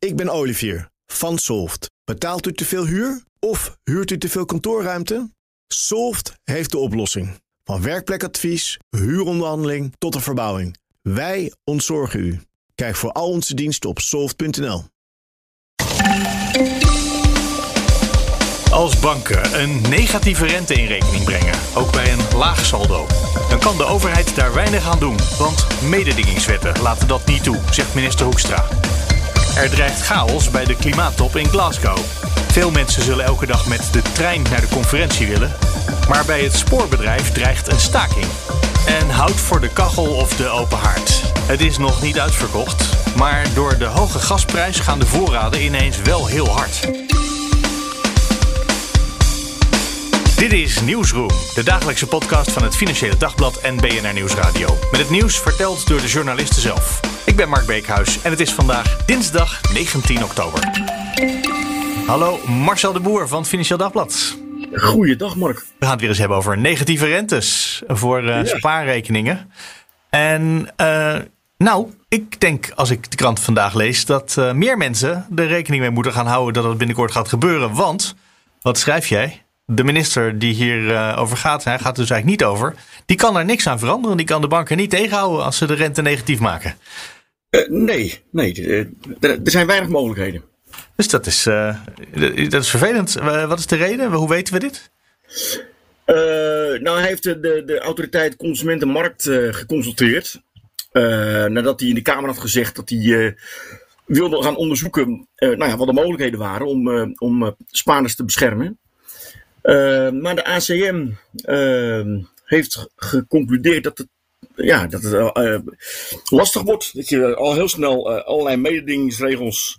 Ik ben Olivier van Solft. Betaalt u te veel huur of huurt u te veel kantoorruimte? Solft heeft de oplossing. Van werkplekadvies, huuronderhandeling tot de verbouwing. Wij ontzorgen u. Kijk voor al onze diensten op soft.nl. Als banken een negatieve rente in rekening brengen, ook bij een laag saldo, dan kan de overheid daar weinig aan doen. Want mededingingswetten laten dat niet toe, zegt minister Hoekstra. Er dreigt chaos bij de klimaattop in Glasgow. Veel mensen zullen elke dag met de trein naar de conferentie willen. Maar bij het spoorbedrijf dreigt een staking. En houd voor de kachel of de open haard. Het is nog niet uitverkocht, maar door de hoge gasprijs gaan de voorraden ineens wel heel hard. Dit is Nieuwsroom, de dagelijkse podcast van het Financiële Dagblad en BNR Nieuwsradio. Met het nieuws verteld door de journalisten zelf. Ik ben Mark Beekhuis en het is vandaag dinsdag 19 oktober. Hallo, Marcel de Boer van het Financieel Dagblad. Goeiedag, Mark. We gaan het weer eens hebben over negatieve rentes voor uh, spaarrekeningen. En uh, nou, ik denk als ik de krant vandaag lees dat uh, meer mensen er rekening mee moeten gaan houden dat het binnenkort gaat gebeuren. Want, wat schrijf jij? De minister die hierover over gaat, hij gaat dus eigenlijk niet over, die kan daar niks aan veranderen. Die kan de banken niet tegenhouden als ze de rente negatief maken. nee, nee er zijn weinig mogelijkheden. Dus dat is, uh, dat is vervelend. wat is de reden? Hoe weten we dit? Uh, nou, hij heeft de, de, autoriteit Consumentenmarkt geconsulteerd. nadat hij in de Kamer had gezegd dat hij wilde gaan onderzoeken nou ja, wat de mogelijkheden waren om, om spaarders te beschermen. Maar de ACM heeft geconcludeerd dat het ja, dat het lastig wordt. Dat je al heel snel allerlei mededingingsregels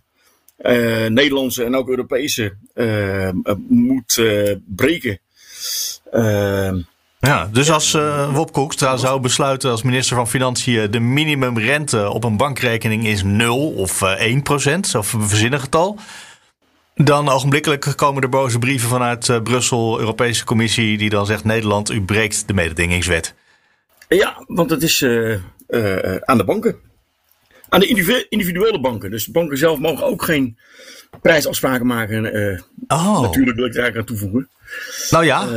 uh, Nederlandse en ook Europese uh, moet breken. ja, dus als Wop Koekstra zou besluiten als minister van Financiën de minimumrente op een bankrekening is 0 of 1 procent, of een verzinnen getal. Dan ogenblikkelijk komen er boze brieven vanuit Brussel, Europese Commissie, die dan zegt: Nederland, u breekt de mededingingswet. Ja, want het is aan de banken aan de individuele banken. Dus banken zelf mogen ook geen prijsafspraken maken. Oh. Natuurlijk wil ik daar aan toevoegen. Nou ja,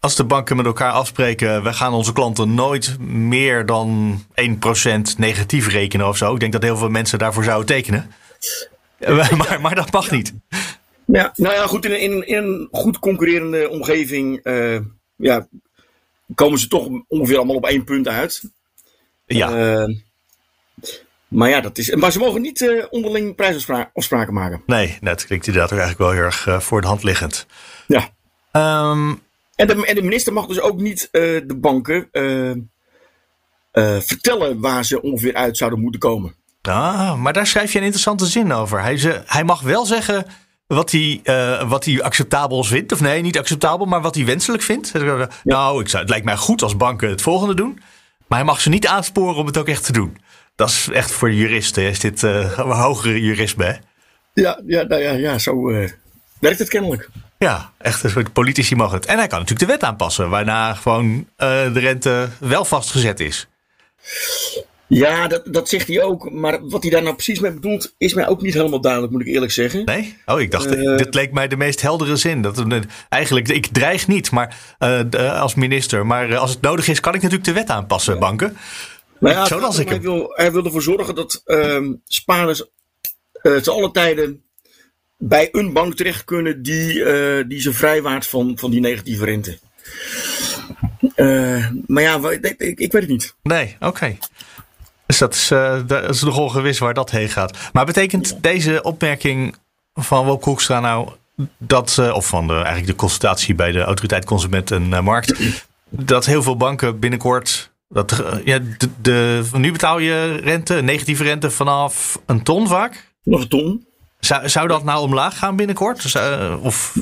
als de banken met elkaar afspreken, we gaan onze klanten nooit meer dan 1% negatief rekenen of zo. Ik denk dat heel veel mensen daarvoor zouden tekenen. Maar, maar dat mag niet. Ja, nou ja, goed, in, in, in een goed concurrerende omgeving ja, komen ze toch ongeveer allemaal op één punt uit. Ja. Maar ja, dat is. Maar ze mogen niet uh, onderling prijsafspraken maken. Nee, dat klinkt inderdaad ook eigenlijk wel heel erg voor de hand liggend. Ja. Um, en, de, en de minister mag dus ook niet de banken vertellen waar ze ongeveer uit zouden moeten komen. Ah, maar daar schrijf je een interessante zin over. Hij, ze, hij mag wel zeggen wat hij, wat hij acceptabel vindt. Of nee, niet acceptabel, maar wat hij wenselijk vindt. Ja. Nou, ik zou, het lijkt mij goed als banken het volgende doen. Maar hij mag ze niet aansporen om het ook echt te doen. Dat is echt voor juristen. Is dit uh, hogere jurisme? Hè? Ja, ja, nou ja, ja zo uh, werkt het kennelijk. Ja, echt een soort politici mogen het. En hij kan natuurlijk de wet aanpassen, waarna gewoon de rente wel vastgezet is. Ja, dat, dat zegt hij ook. Maar wat hij daar nou precies mee bedoelt, is mij ook niet helemaal duidelijk, moet ik eerlijk zeggen. Nee? Oh, ik dacht, uh, dit leek mij de meest heldere zin. Dat, eigenlijk, ik dreig niet maar, uh, als minister. Maar als het nodig is, kan ik natuurlijk de wet aanpassen, banken. Nou ja, Zo ik wil, hij wil ervoor zorgen dat uh, spaarders uh, te alle tijden bij een bank terecht kunnen die, die ze vrijwaart van, van die negatieve rente. Maar ja, ik, ik, ik, weet het niet. Nee, oké. Okay. Dus dat is, dat is nogal gewis waar dat heen gaat. Maar betekent ja. deze opmerking van Wop Koekstra nou dat, of van de, eigenlijk de consultatie bij de autoriteit Consument en Markt, dat heel veel banken binnenkort dat, eh, ja, de, de, nu betaal je rente, negatieve rente vanaf een ton vaak? Nog een ton. Zou, zou dat nou omlaag gaan binnenkort? Zou, of...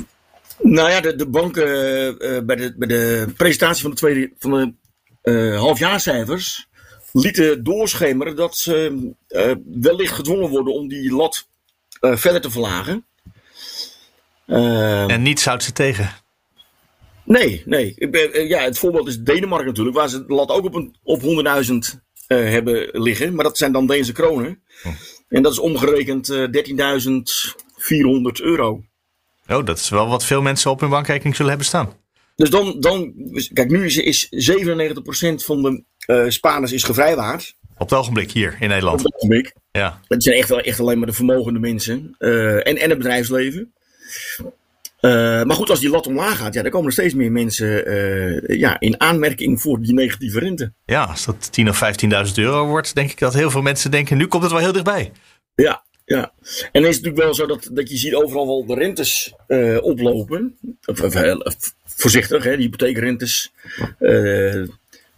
Nou ja, de, de banken uh, bij, de, bij de presentatie van de, tweede, van de uh, halfjaarcijfers lieten doorschemeren dat ze uh, wellicht gedwongen worden om die lat verder te verlagen. en niets houdt ze tegen? Nee, nee. Eh, ja, het voorbeeld is Denemarken natuurlijk, waar ze de lat ook op, een, op 100.000 uh, hebben liggen. Maar dat zijn dan Deense kronen. Hm. En dat is omgerekend uh, 13.400 euro. Oh, dat is wel wat veel mensen op hun bankrekening zullen hebben staan. Dus dan, dan kijk, nu is, is 97% van de uh, is gevrijwaard. Op het ogenblik hier in Nederland. Op het ogenblik. Ja. Dat zijn echt, echt alleen maar de vermogende mensen. Uh, en, en het bedrijfsleven. Uh, maar goed, als die lat omlaag gaat, ja, dan komen er steeds meer mensen uh, ja, in aanmerking voor die negatieve rente. Ja, als dat 10.000 of 15.000 euro wordt, denk ik dat heel veel mensen denken, nu komt het wel heel dichtbij. Ja, ja. En dan is het natuurlijk wel zo dat, dat je ziet overal wel de rentes uh, oplopen. Of, of, of, voorzichtig, hè, die hypotheekrentes.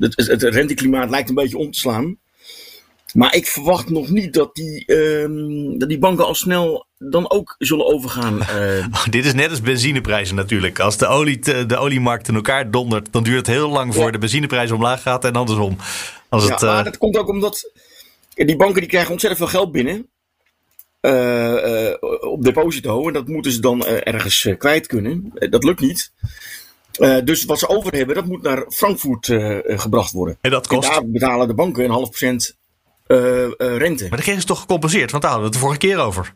Het, het, het renteklimaat lijkt een beetje om te slaan. Maar ik verwacht nog niet dat die, um, dat die banken al snel dan ook zullen overgaan. Uh. Oh, dit is net als benzineprijzen natuurlijk. Als de, olie te, de oliemarkt in elkaar dondert, dan duurt het heel lang voor ja. de benzineprijs omlaag gaat en andersom. Als ja, het, maar uh... dat komt ook omdat die banken die krijgen ontzettend veel geld binnen. Uh, op deposito. En dat moeten ze dan ergens kwijt kunnen. dat lukt niet. Uh, dus wat ze over hebben, dat moet naar Frankfurt uh, gebracht worden. En dat kost? En daar betalen de banken een half procent rente. Maar de kregen ze toch gecompenseerd? Want daar hadden we het de vorige keer over.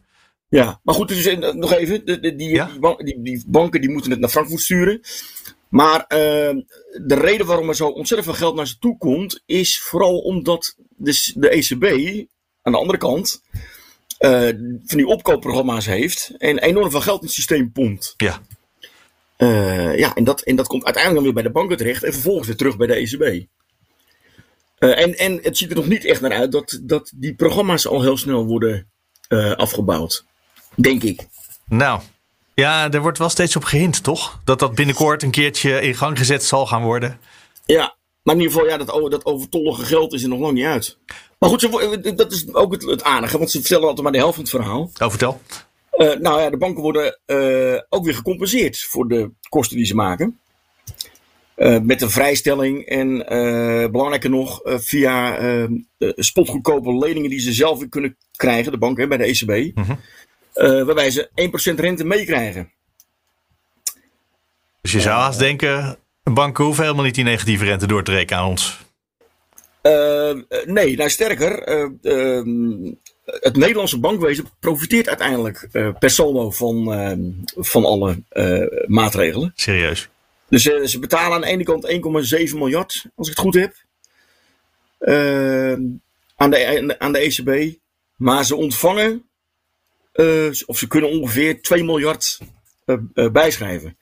Ja, maar goed, dus nog even. Die, die, ja? die, ban die, die, banken die moeten het naar Frankfurt sturen. Maar de reden waarom er zo ontzettend veel geld naar ze toe komt, is vooral omdat de, de ECB aan de andere kant van die opkoopprogramma's heeft en enorm veel geld in het systeem pompt. Ja. Uh, ja, en dat, en dat komt uiteindelijk dan weer bij de banken terecht en vervolgens weer terug bij de ECB. Uh, en, en het ziet er nog niet echt naar uit dat, dat die programma's al heel snel worden uh, afgebouwd. Denk ik. Nou, ja, er wordt wel steeds op gehind, toch? Dat dat binnenkort een keertje in gang gezet zal gaan worden. Ja, maar in ieder geval, ja, dat, dat overtollige geld is er nog lang niet uit. Maar goed, ze, dat is ook het, het aardige, want ze vertellen altijd maar de helft van het verhaal. Oh, vertel. Uh, nou ja, de banken worden uh, ook weer gecompenseerd voor de kosten die ze maken. Uh, met een vrijstelling en belangrijker nog, via spotgoedkope leningen die ze zelf weer kunnen krijgen, de banken bij de ECB. Mhm. waarbij ze 1% rente meekrijgen. Dus je zou haast denken, banken hoeven helemaal niet die negatieve rente door te rekenen aan ons. nee, nou sterker, het Nederlandse bankwezen profiteert uiteindelijk uh, per saldo van, uh, van alle uh, maatregelen. Serieus? Dus ze betalen aan de ene kant 1,7 miljard, als ik het goed heb, aan, de, aan de ECB. Maar ze ontvangen, of ze kunnen ongeveer 2 miljard bijschrijven.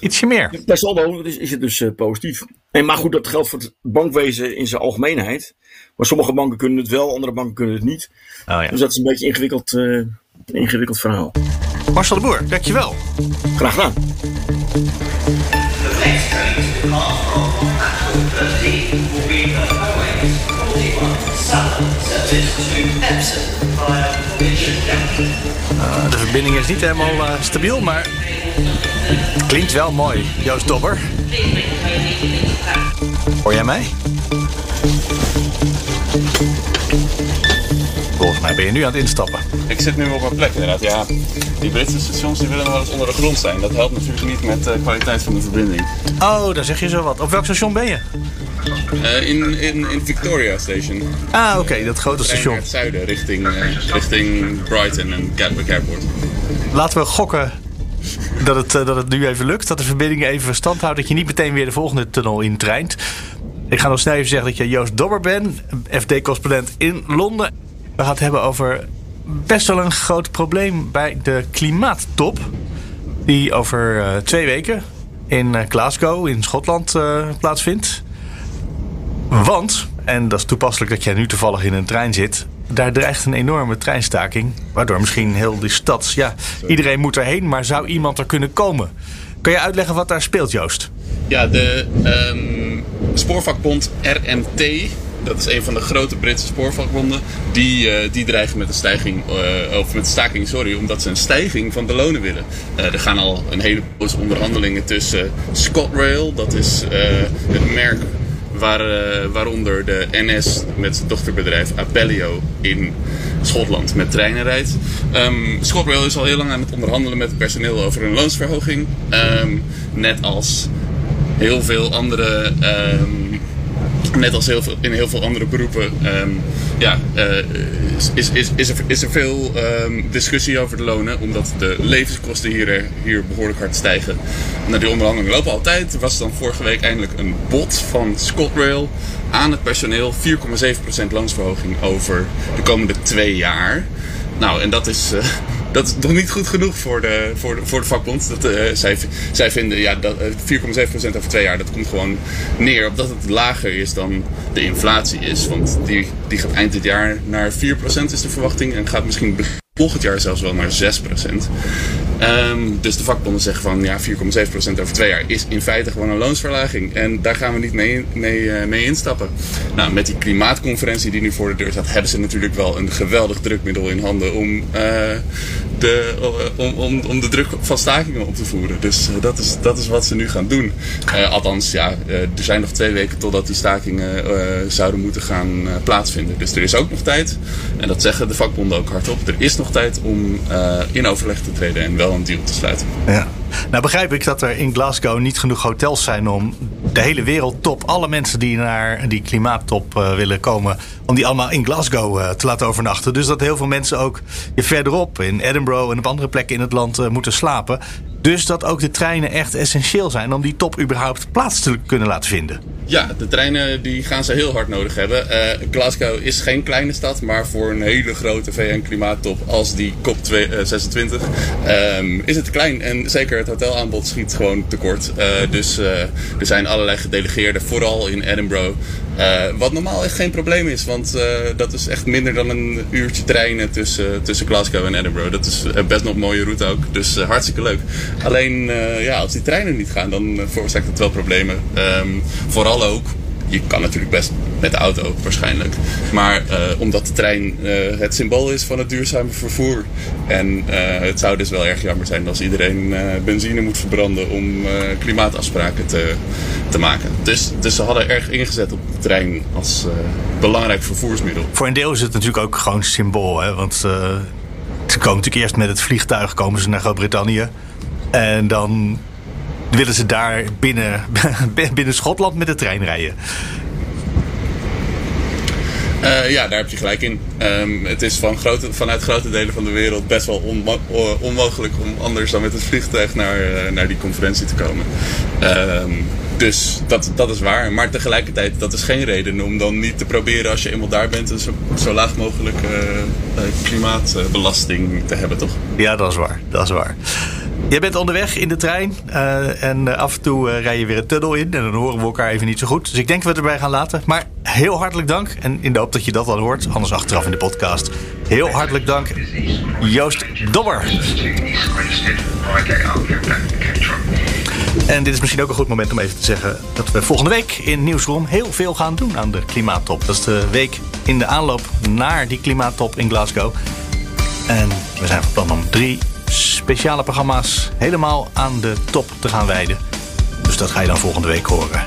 Ietsje meer. Per saldo is, is het dus positief. En, maar goed, dat geldt voor het bankwezen in zijn algemeenheid. Maar sommige banken kunnen het wel, andere banken kunnen het niet. Oh ja. Dus dat is een beetje een ingewikkeld, uh, ingewikkeld verhaal. Marcel de Boer, dankjewel. Graag gedaan. Uh, de verbinding is niet helemaal uh, stabiel, maar klinkt wel mooi. Joost Dobber. Hoor jij mij? Volgens mij ben je nu aan het instappen. Ik zit nu op mijn plek inderdaad. Ja, die Britse stations die willen wel eens onder de grond zijn. Dat helpt natuurlijk niet met de kwaliteit van de verbinding. Oh, daar zeg je zo wat. Op welk station ben je? Uh, in, in, in Victoria Station. Ah, oké, okay, dat grote station. Naar het zuiden, richting, uh, richting Brighton en Gatwick Airport. Laten we gokken dat het, uh, dat het nu even lukt. Dat de verbinding even stand houdt. Dat je niet meteen weer de volgende tunnel intreint. Ik ga nog snel even zeggen dat je Joost Dobber bent. FD-correspondent in Londen. We gaan het hebben over best wel een groot probleem bij de klimaattop. Die over twee weken in Glasgow in Schotland uh, plaatsvindt. Want, en dat is toepasselijk dat jij nu toevallig in een trein zit. Daar dreigt een enorme treinstaking. Waardoor misschien heel die stad. Ja, iedereen moet erheen, maar zou iemand er kunnen komen? Kan je uitleggen wat daar speelt, Joost? Ja, de um, spoorvakbond RMT. Dat is een van de grote Britse spoorvakbonden. Die, uh, die dreigen met een stijging, uh, of met staking, sorry, omdat ze een stijging van de lonen willen. Uh, er gaan al een hele poos onderhandelingen tussen ScotRail, dat is het merk waar, uh, waaronder de NS met zijn dochterbedrijf Abellio in Schotland met treinen rijdt. Um, ScotRail is al heel lang aan het onderhandelen met het personeel over een loonsverhoging. Um, net als heel veel andere. Um, net als heel veel, in heel veel andere beroepen ja, is, is, is, er, is er veel ehm, discussie over de lonen, omdat de levenskosten hier, hier behoorlijk hard stijgen. Nou, die onderhandelingen lopen altijd. Er was dan vorige week eindelijk een bod van ScotRail aan het personeel 4,7% loonsverhoging over de komende twee jaar. Nou, en dat is, uh, dat is nog niet goed genoeg voor de, voor voor de vakbond. Dat, uh, zij, zij vinden ja, dat 4,7% over twee jaar, dat komt gewoon neer op dat het lager is dan de inflatie is. Want die, die gaat eind dit jaar naar 4% is de verwachting en gaat misschien volgend jaar zelfs wel naar 6%. Um, dus de vakbonden zeggen van ja, 4,7% over twee jaar is in feite gewoon een loonsverlaging. En daar gaan we niet mee, uh, mee instappen. Nou, met die klimaatconferentie die nu voor de deur staat, hebben ze natuurlijk wel een geweldig drukmiddel in handen om, uh, de, uh, om, om, om de druk van stakingen op te voeren. Dus dat, is, dat is wat ze nu gaan doen. althans, ja, er zijn nog twee weken totdat die stakingen zouden moeten gaan plaatsvinden. Dus er is ook nog tijd. En dat zeggen de vakbonden ook hardop. Er is nog tijd om in overleg te treden en wel een deal te sluiten. Ja. Nou begrijp ik dat er in Glasgow niet genoeg hotels zijn om de hele wereldtop, alle mensen die naar die klimaattop uh, willen komen, om die allemaal in Glasgow uh, te laten overnachten. Dus dat heel veel mensen ook verderop in Edinburgh en op andere plekken in het land moeten slapen. Dus dat ook de treinen echt essentieel zijn om die top überhaupt plaats te kunnen laten vinden. Ja, de treinen die gaan ze heel hard nodig hebben. Uh, Glasgow is geen kleine stad, maar voor een hele grote VN-klimaattop als die COP26 uh, um, is het klein. En zeker het hotelaanbod schiet gewoon tekort. Uh, dus er zijn allerlei gedelegeerden, vooral in Edinburgh. Wat normaal echt geen probleem is, want dat is echt minder dan een uurtje treinen tussen, tussen Glasgow en Edinburgh. Dat is best nog een mooie route ook, dus hartstikke leuk. Alleen ja, als die treinen niet gaan, dan veroorzaakt het wel problemen. Um, vooral ook je kan natuurlijk best met de auto waarschijnlijk. Maar uh, omdat de trein uh, het symbool is van het duurzame vervoer. En uh, het zou dus wel erg jammer zijn als iedereen benzine moet verbranden om klimaatafspraken te, te maken. Dus, dus ze hadden erg ingezet op de trein als belangrijk vervoersmiddel. Voor een deel is het natuurlijk ook gewoon symbool. Hè? Want ze komen natuurlijk eerst met het vliegtuig komen ze naar Groot-Brittannië. En dan willen ze daar binnen, binnen Schotland met de trein rijden. Uh, ja, daar heb je gelijk in. Um, het is van grote, vanuit grote delen van de wereld best wel onmo onmogelijk om anders dan met het vliegtuig naar, uh, naar die conferentie te komen. Um, dus dat, dat is waar. Maar tegelijkertijd, dat is geen reden om dan niet te proberen als je eenmaal daar bent, een zo, zo laag mogelijk klimaatbelasting te hebben, toch? Ja, dat is waar. Dat is waar. Jij bent onderweg in de trein uh, en uh, af en toe uh, rij je weer een tunnel in. En dan horen we elkaar even niet zo goed. Dus ik denk dat we het erbij gaan laten. Maar heel hartelijk dank. En in de hoop dat je dat al hoort, anders achteraf in de podcast. Heel hartelijk dank, Joost Dobber. En dit is misschien ook een goed moment om even te zeggen dat we volgende week in Nieuwsroom heel veel gaan doen aan de klimaattop. Dat is de week in de aanloop naar die klimaattop in Glasgow. En we zijn van plan om drie speciale programma's helemaal aan de top te gaan wijden. Dus dat ga je dan volgende week horen.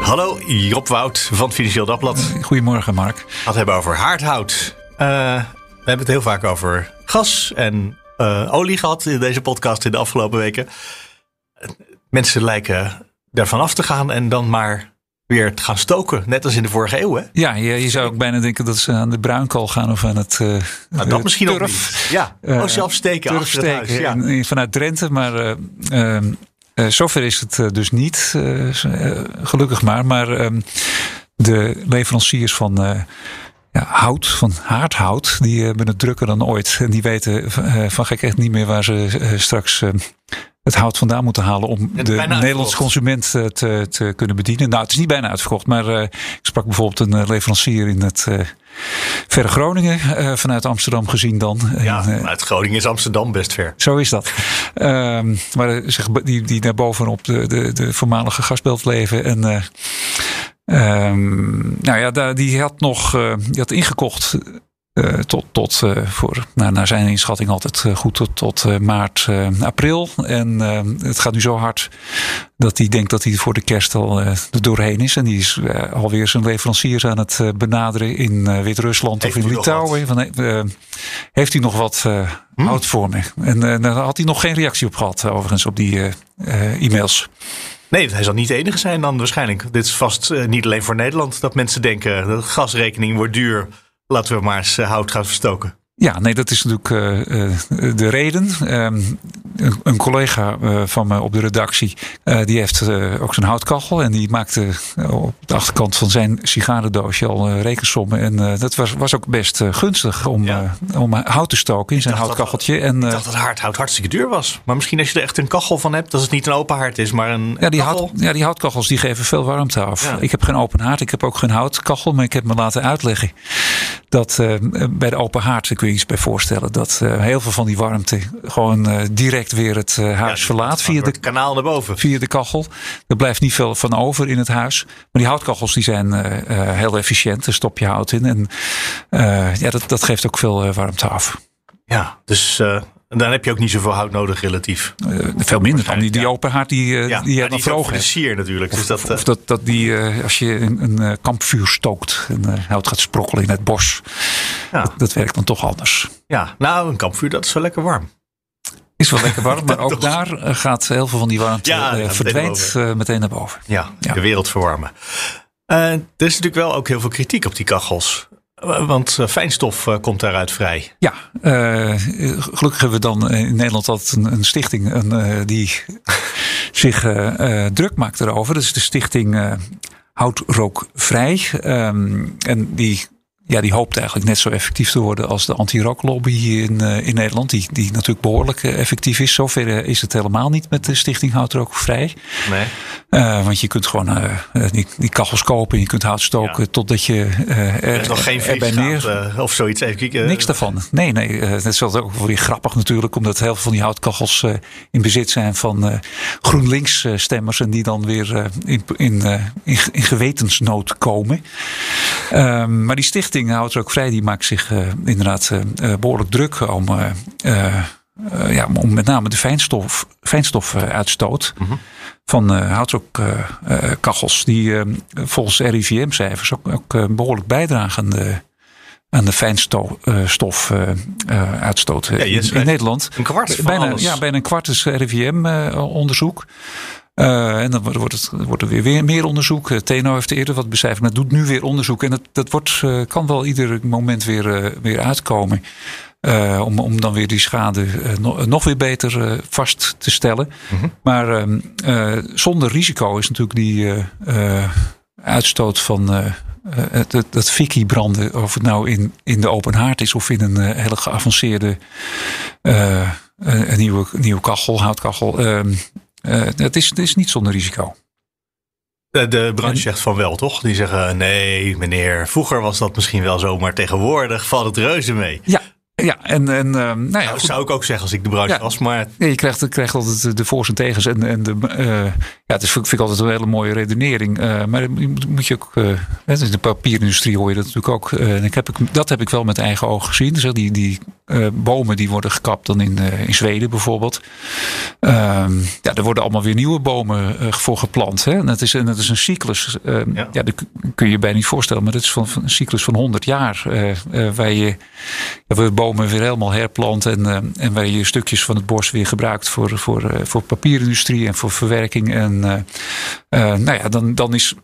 Hallo, Job Wout van Financieel Dagblad. Goedemorgen, Mark. Wat hebben we over haardhout? Uh, we hebben het heel vaak over gas en uh, olie gehad in deze podcast in de afgelopen weken. Mensen lijken daarvan af te gaan en dan maar weer te gaan stoken. Net als in de vorige eeuw, hè? Ja, je, je zou ook bijna denken dat ze aan de bruinkool gaan of aan het uh, nou, dat misschien turf. ook niet. Ja, uh, steken turf steken huis, ja. in, vanuit Drenthe. Maar uh, zover is het dus niet, gelukkig maar. Maar ehm, de leveranciers van... Ja, hout, van haardhout, die hebben het drukker dan ooit. En die weten van gek echt niet meer waar ze straks het hout vandaan moeten halen om de Nederlandse consument eh, te, te, kunnen bedienen. Nou, het is niet bijna uitverkocht, maar uh, ik sprak bijvoorbeeld een uh, leverancier in het uh, verre Groningen vanuit Amsterdam gezien dan. Ja, en, vanuit Groningen is Amsterdam best ver. Zo is dat. Ehm, maar zeg, die, die daar bovenop de, de, de voormalige gasbelt leven en Um, nou ja, die had nog die had ingekocht uh, tot, tot uh, voor, nou, naar zijn inschatting altijd uh, goed tot, tot maart, april. En het gaat nu zo hard dat hij denkt dat hij voor de kerst al er doorheen is. En die is alweer zijn leveranciers aan het benaderen in Wit-Rusland of in Litouwen. Van, heeft hij nog wat hm? hout voor me? En daar had hij nog geen reactie op gehad, overigens, op die e-mails. Nee, hij zal niet de enige zijn dan waarschijnlijk. Dit is vast niet alleen voor Nederland dat mensen denken... de gasrekening wordt duur, laten we maar eens hout gaan verstoken. Ja, nee, dat is natuurlijk uh, de reden. Um, een, een, collega uh, van me op de redactie, die heeft ook zijn houtkachel. En die maakte op de achterkant van zijn sigarendoosje al rekensommen. En dat was, was ook best gunstig om, ja. om hout te stoken in zijn houtkacheltje. Dat, en, ik dacht dat hardhout hartstikke duur was. Maar misschien als je er echt een kachel van hebt, dat het niet een open haard is, maar een ja, die kachel. Hout, ja, die houtkachels die geven veel warmte af. Ja. Ik heb geen open haard, ik heb ook geen houtkachel. Maar ik heb me laten uitleggen dat bij de open haard, ik iets bij voorstellen. Dat uh, heel veel van die warmte gewoon uh, direct weer het uh, huis ja, verlaat. Via de kanaal naar boven. Via de kachel. Er blijft niet veel van over in het huis. Maar die houtkachels die zijn heel efficiënt. Er stop je hout in. En ja, dat, dat geeft ook veel warmte af. Ja, dus dan heb je ook niet zoveel hout nodig relatief. Uh, veel minder dan die, die open haard die, uh, ja, die je hebt. sier natuurlijk. Of, dus dat, of, of dat, dat die, uh, als je een, een kampvuur stookt en hout gaat sprokkelen in het bos. Ja. Dat, dat, werkt dan toch anders. Ja, nou een kampvuur dat is wel lekker warm. Is wel lekker warm, maar ook daar gaat heel veel van die warmte ja, verdwijnt meteen, meteen naar boven. Ja, de wereld verwarmen. er is natuurlijk wel ook heel veel kritiek op die kachels. Want fijnstof komt daaruit vrij. Ja, gelukkig hebben we dan in Nederland altijd een, stichting een, die zich druk maakt erover. Dat is de stichting Houtrookvrij. Um, en die ja, die hoopt eigenlijk net zo effectief te worden als de anti-rooklobby in, uh, in Nederland. Die, die natuurlijk behoorlijk uh, effectief is. Zover uh, is het helemaal niet met de Stichting Houtrookvrij. Nee. want je kunt gewoon die, die kachels kopen en je kunt hout stoken ja. totdat je er, er is nog geen erbij neer... of zoiets. Even kijken. Niks daarvan. Nee, nee. dat is ook weer grappig natuurlijk. Omdat heel veel van die houtkachels in bezit zijn van GroenLinks stemmers. En die dan weer in, in, in, in gewetensnood komen. Um, maar die stichting Houdt ook vrij, die maakt zich uh, inderdaad uh, behoorlijk druk om, uh, ja, om met name de fijnstof, fijnstofuitstoot mm -hmm. van houtrokkachels. die volgens RIVM-cijfers ook, ook behoorlijk bijdragen aan de, aan de fijnstofuitstoot ja, in, in Nederland. Een kwart van bijna, alles. Ja, bijna een kwart is RIVM-onderzoek. Uh, en dan wordt, het, wordt er weer, weer meer onderzoek. TNO heeft eerder wat becijferd, maar doet nu weer onderzoek. En dat, dat wordt, uh, kan wel ieder moment weer, uh, weer uitkomen. om, om dan weer die schade nog, nog weer beter vast te stellen. Mm -hmm. Maar zonder risico is natuurlijk die uitstoot van het, dat fikkie branden, of het nou in, in de open haard is of in een hele geavanceerde een nieuwe, nieuwe kachel, houtkachel. Uh, het, is, het is niet zonder risico. De, branche zegt van wel, toch? Die zeggen nee, meneer, vroeger was dat misschien wel zo, maar tegenwoordig valt het reuze mee. Ja, ja, en, en uh, nou ja, dat zou ik ook zeggen als ik de branche ja, was. Maar... Ja, je krijgt, krijgt altijd de voor's en tegens. En, en de, uh, ja, het is, vind ik altijd een hele mooie redenering. Uh, maar moet, moet je ook. in de papierindustrie hoor je dat natuurlijk ook. en ik heb, dat heb ik wel met eigen ogen gezien. Dus die, die bomen die worden gekapt dan in, in Zweden bijvoorbeeld. Ehm, ja, er worden allemaal weer nieuwe bomen voor geplant. Hè? En dat is, en dat is een cyclus. Ehm, ja. ja, dat kun je je bijna niet voorstellen. Maar dat is van, van een cyclus van 100 jaar. waar je. Ja, bomen weer helemaal herplant. En, en waar je stukjes van het bos weer gebruikt voor, voor, voor papierindustrie en voor verwerking. En nou ja, dan, dan is,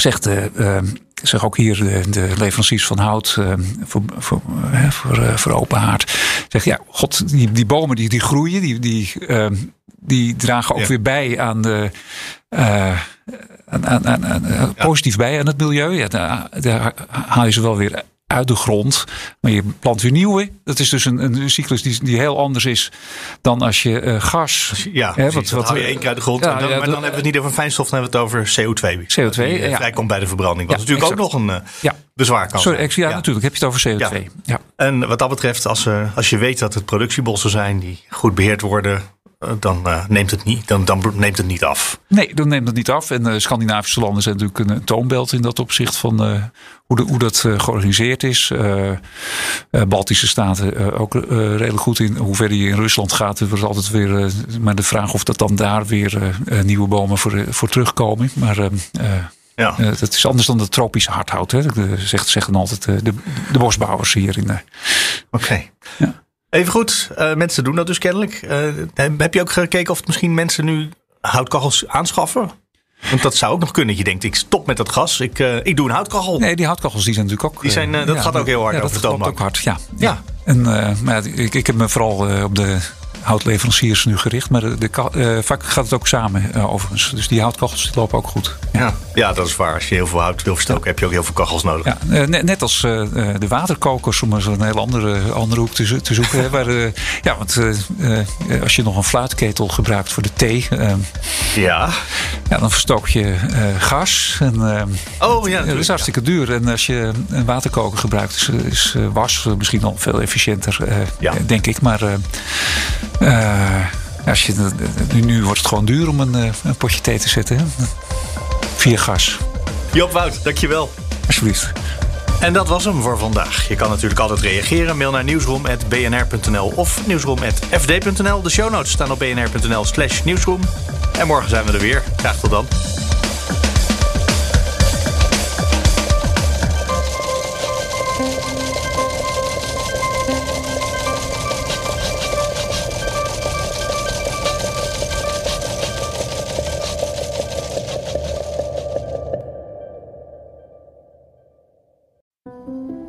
zegt zeg ook hier de, de leveranciers van hout voor, voor, voor, voor open haard. Zeg ja, god, die, die bomen die, die groeien, die, die, die dragen ook ja. weer bij aan de. Aan, aan, positief bij aan het milieu. Ja, daar, daar haal je ze wel weer uit de grond. Maar je plant weer nieuwe. Dat is dus een, een cyclus die, die heel anders is dan als je uh, gas. Ja, hè, wat, wat, haal je één keer uit de grond. Ja, dan, ja, maar dan hebben we het niet over fijnstof, dan hebben we het over CO2. CO2, die, ja. vrijkomt bij de verbranding. Wat natuurlijk exact. ook nog een uh, ja. bezwaar kan Sorry, ja, natuurlijk heb je het over CO2. Ja. En wat dat betreft, als, als je weet dat het productiebossen zijn die goed beheerd worden, dan, uh, neemt het niet, dan, dan neemt het niet af. Nee, dan neemt het niet af. En uh, Scandinavische landen zijn natuurlijk een toonbeeld in dat opzicht van uh, hoe, de, hoe dat georganiseerd is. Baltische staten ook redelijk goed in. Hoe verder je in Rusland gaat, wordt altijd weer maar de vraag of dat dan daar weer nieuwe bomen voor, voor terugkomen. Maar ja. Uh, dat is anders dan de tropische hardhout. Hè? Dat zegt, zeggen altijd de, de, de bosbouwers hier in. Oké. Okay. Ja. Even goed, uh, mensen doen dat dus kennelijk. Uh, heb je ook gekeken of het misschien mensen nu houtkachels aanschaffen? Want dat zou ook nog kunnen. Je denkt, ik stop met dat gas. Ik, uh, ik doe een houtkachel. Nee, die houtkachels die zijn natuurlijk ook... Die zijn, dat ja, gaat ook heel hard ja, over dat gaat ook hard, ja. Ja. En, maar ik, ik heb me vooral op de houtleveranciers nu gericht. Maar de, de, uh, vaak gaat het ook samen uh, overigens. Dus die houtkachels die lopen ook goed. Ja. ja, dat is waar. Als je heel veel hout wil verstoken, ja. heb je ook heel veel kachels nodig. Ja, uh, net, net, als de waterkokers, om eens een hele andere, andere hoek te, te zoeken. hè, waar, ja, want als je nog een fluitketel gebruikt voor de thee. ja. ja, dan verstook je gas. En, oh ja, dat is hartstikke duur. En als je een waterkoker gebruikt, is, is was misschien nog veel efficiënter, ja. denk ik. Maar als je, nu, wordt het gewoon duur om een, een potje thee te zetten. Hè? Via gas. Joop Wout, dankjewel. Alsjeblieft. En dat was hem voor vandaag. Je kan natuurlijk altijd reageren. Mail naar nieuwsroom.bnr.nl of nieuwsroom.fd.nl. De show notes staan op bnr.nl slash nieuwsroom. En morgen zijn we er weer. Graag tot dan.